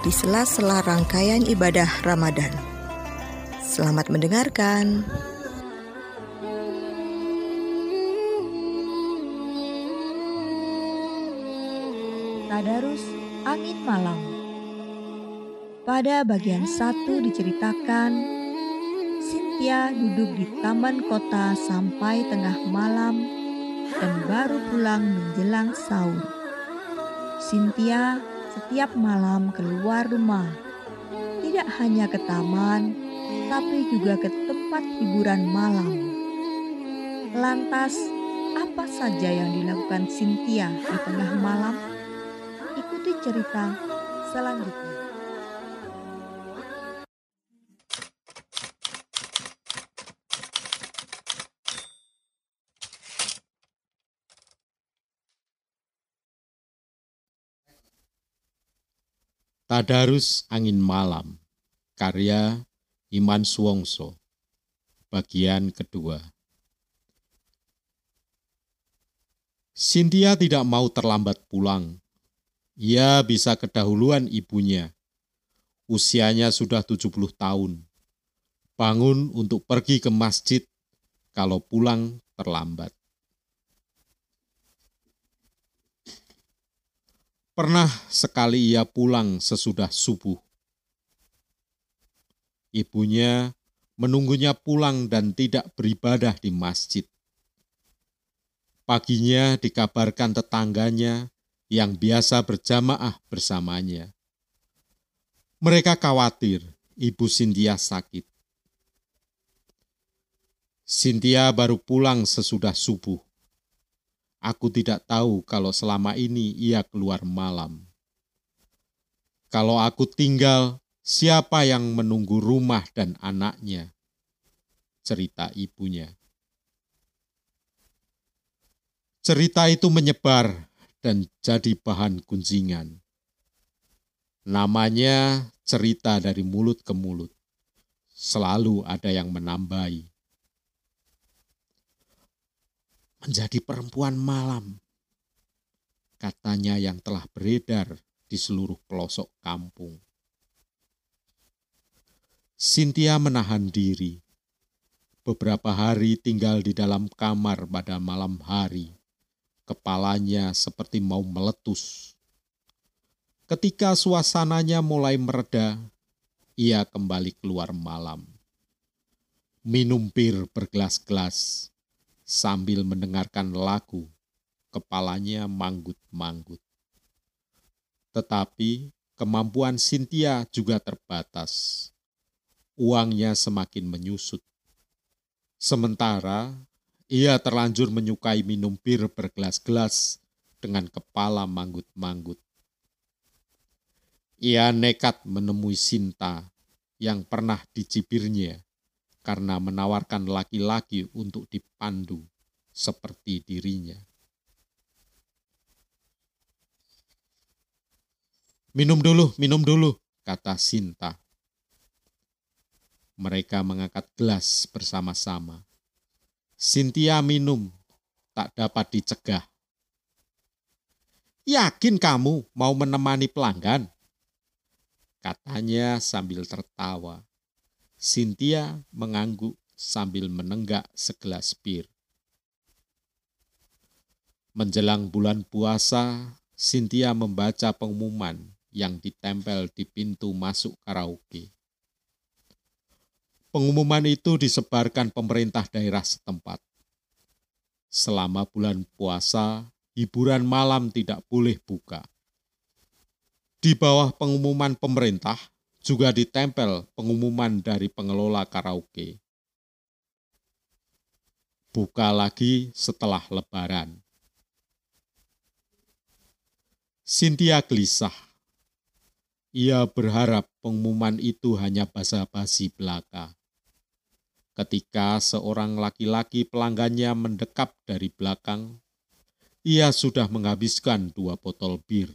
di sela-sela rangkaian ibadah Ramadan. Selamat mendengarkan. Tadarus Angin Malam Pada bagian satu diceritakan Cynthia duduk di taman kota sampai tengah malam dan baru pulang menjelang sahur. Cynthia setiap malam keluar rumah, tidak hanya ke taman, tapi juga ke tempat hiburan malam. Lantas, apa saja yang dilakukan Cynthia di tengah malam? Ikuti cerita selanjutnya. Tadarus Angin Malam, karya Iman Suwongso, bagian kedua. Cynthia tidak mau terlambat pulang. Ia bisa kedahuluan ibunya. Usianya sudah 70 tahun. Bangun untuk pergi ke masjid kalau pulang terlambat. Pernah sekali ia pulang sesudah subuh. Ibunya menunggunya pulang dan tidak beribadah di masjid. Paginya dikabarkan tetangganya yang biasa berjamaah bersamanya. Mereka khawatir ibu Cynthia sakit. Cynthia baru pulang sesudah subuh. Aku tidak tahu kalau selama ini ia keluar malam. Kalau aku tinggal, siapa yang menunggu rumah dan anaknya? Cerita ibunya. Cerita itu menyebar dan jadi bahan kunjingan. Namanya cerita dari mulut ke mulut. Selalu ada yang menambahi. Menjadi perempuan malam. Katanya yang telah beredar di seluruh pelosok kampung. Cynthia menahan diri. Beberapa hari tinggal di dalam kamar pada malam hari. Kepalanya seperti mau meletus. Ketika suasananya mulai mereda, ia kembali keluar malam. Minum bir bergelas-gelas, sambil mendengarkan lagu, kepalanya manggut-manggut. Tetapi kemampuan Cynthia juga terbatas. Uangnya semakin menyusut. Sementara ia terlanjur menyukai minum bir bergelas-gelas dengan kepala manggut-manggut. Ia nekat menemui Sinta yang pernah dicibirnya karena menawarkan laki-laki untuk dipandu seperti dirinya. Minum dulu, minum dulu, kata Sinta. Mereka mengangkat gelas bersama-sama. Sintia minum, tak dapat dicegah. Yakin kamu mau menemani pelanggan? Katanya sambil tertawa. Cynthia mengangguk sambil menenggak segelas bir. Menjelang bulan puasa, Cynthia membaca pengumuman yang ditempel di pintu masuk karaoke. Pengumuman itu disebarkan pemerintah daerah setempat. Selama bulan puasa, hiburan malam tidak boleh buka. Di bawah pengumuman pemerintah, juga ditempel pengumuman dari pengelola karaoke. Buka lagi setelah lebaran. Cynthia gelisah. Ia berharap pengumuman itu hanya basa-basi belaka. Ketika seorang laki-laki pelanggannya mendekap dari belakang, ia sudah menghabiskan dua botol bir.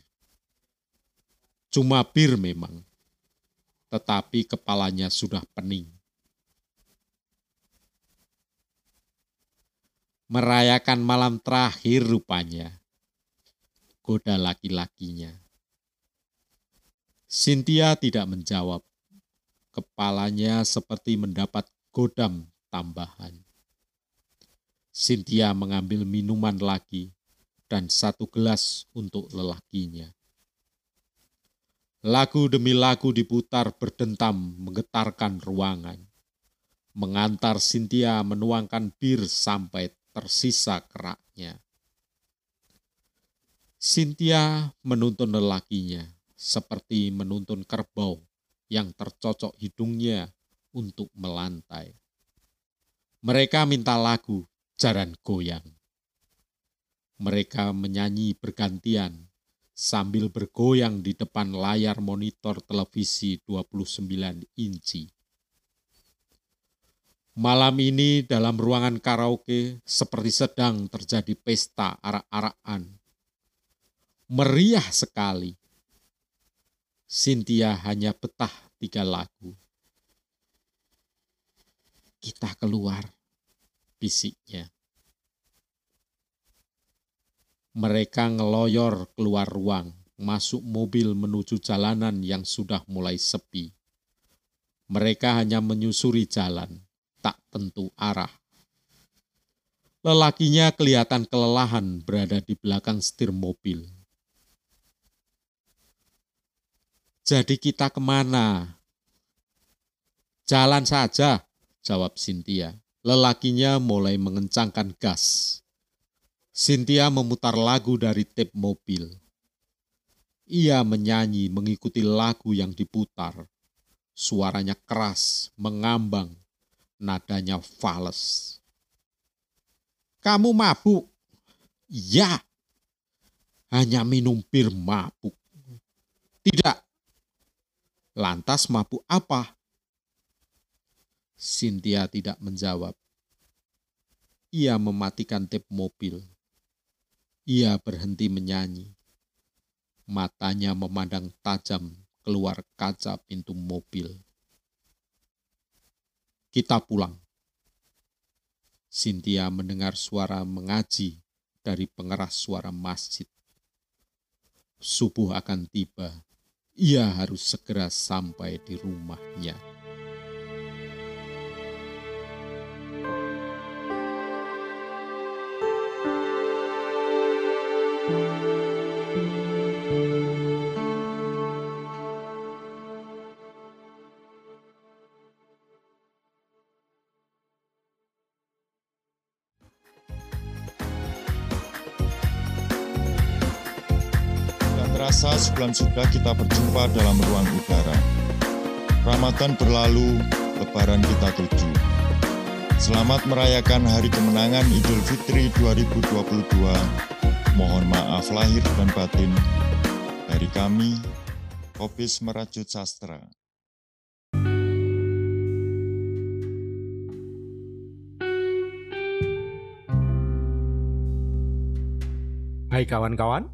Cuma bir memang, tetapi kepalanya sudah pening. Merayakan malam terakhir rupanya, goda laki-lakinya. Cynthia tidak menjawab. Kepalanya seperti mendapat godam tambahan. Cynthia mengambil minuman lagi dan satu gelas untuk lelakinya. Lagu demi lagu diputar berdentam menggetarkan ruangan. Mengantar Cynthia menuangkan bir sampai tersisa keraknya. Cynthia menuntun lelakinya seperti menuntun kerbau yang tercocok hidungnya untuk melantai. Mereka minta lagu jaran goyang. Mereka menyanyi bergantian sambil bergoyang di depan layar monitor televisi 29 inci. Malam ini dalam ruangan karaoke seperti sedang terjadi pesta arak-arakan. Meriah sekali. Cynthia hanya betah tiga lagu. Kita keluar, bisiknya. Mereka ngeloyor keluar ruang, masuk mobil menuju jalanan yang sudah mulai sepi. Mereka hanya menyusuri jalan, tak tentu arah. Lelakinya kelihatan kelelahan berada di belakang setir mobil. Jadi kita ke mana? Jalan saja, jawab Cynthia. Lelakinya mulai mengencangkan gas. Cynthia memutar lagu dari tape mobil. Ia menyanyi mengikuti lagu yang diputar. Suaranya keras, mengambang, nadanya fals. Kamu mabuk? Ya, hanya minum bir mabuk. Tidak, Lantas mabuk apa? Cynthia tidak menjawab. Ia mematikan tip mobil. Ia berhenti menyanyi. Matanya memandang tajam keluar kaca pintu mobil. Kita pulang. Cynthia mendengar suara mengaji dari pengeras suara masjid. Subuh akan tiba ia harus segera sampai di rumahnya. Terasa sebulan sudah kita berjumpa dalam ruang udara. Ramadan berlalu, lebaran kita tuju. Selamat merayakan hari kemenangan Idul Fitri 2022. Mohon maaf lahir dan batin dari kami, Kopis Merajut Sastra. Hai kawan-kawan,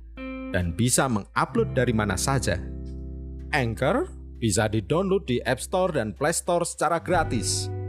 dan bisa mengupload dari mana saja. Anchor bisa di-download di App Store dan Play Store secara gratis.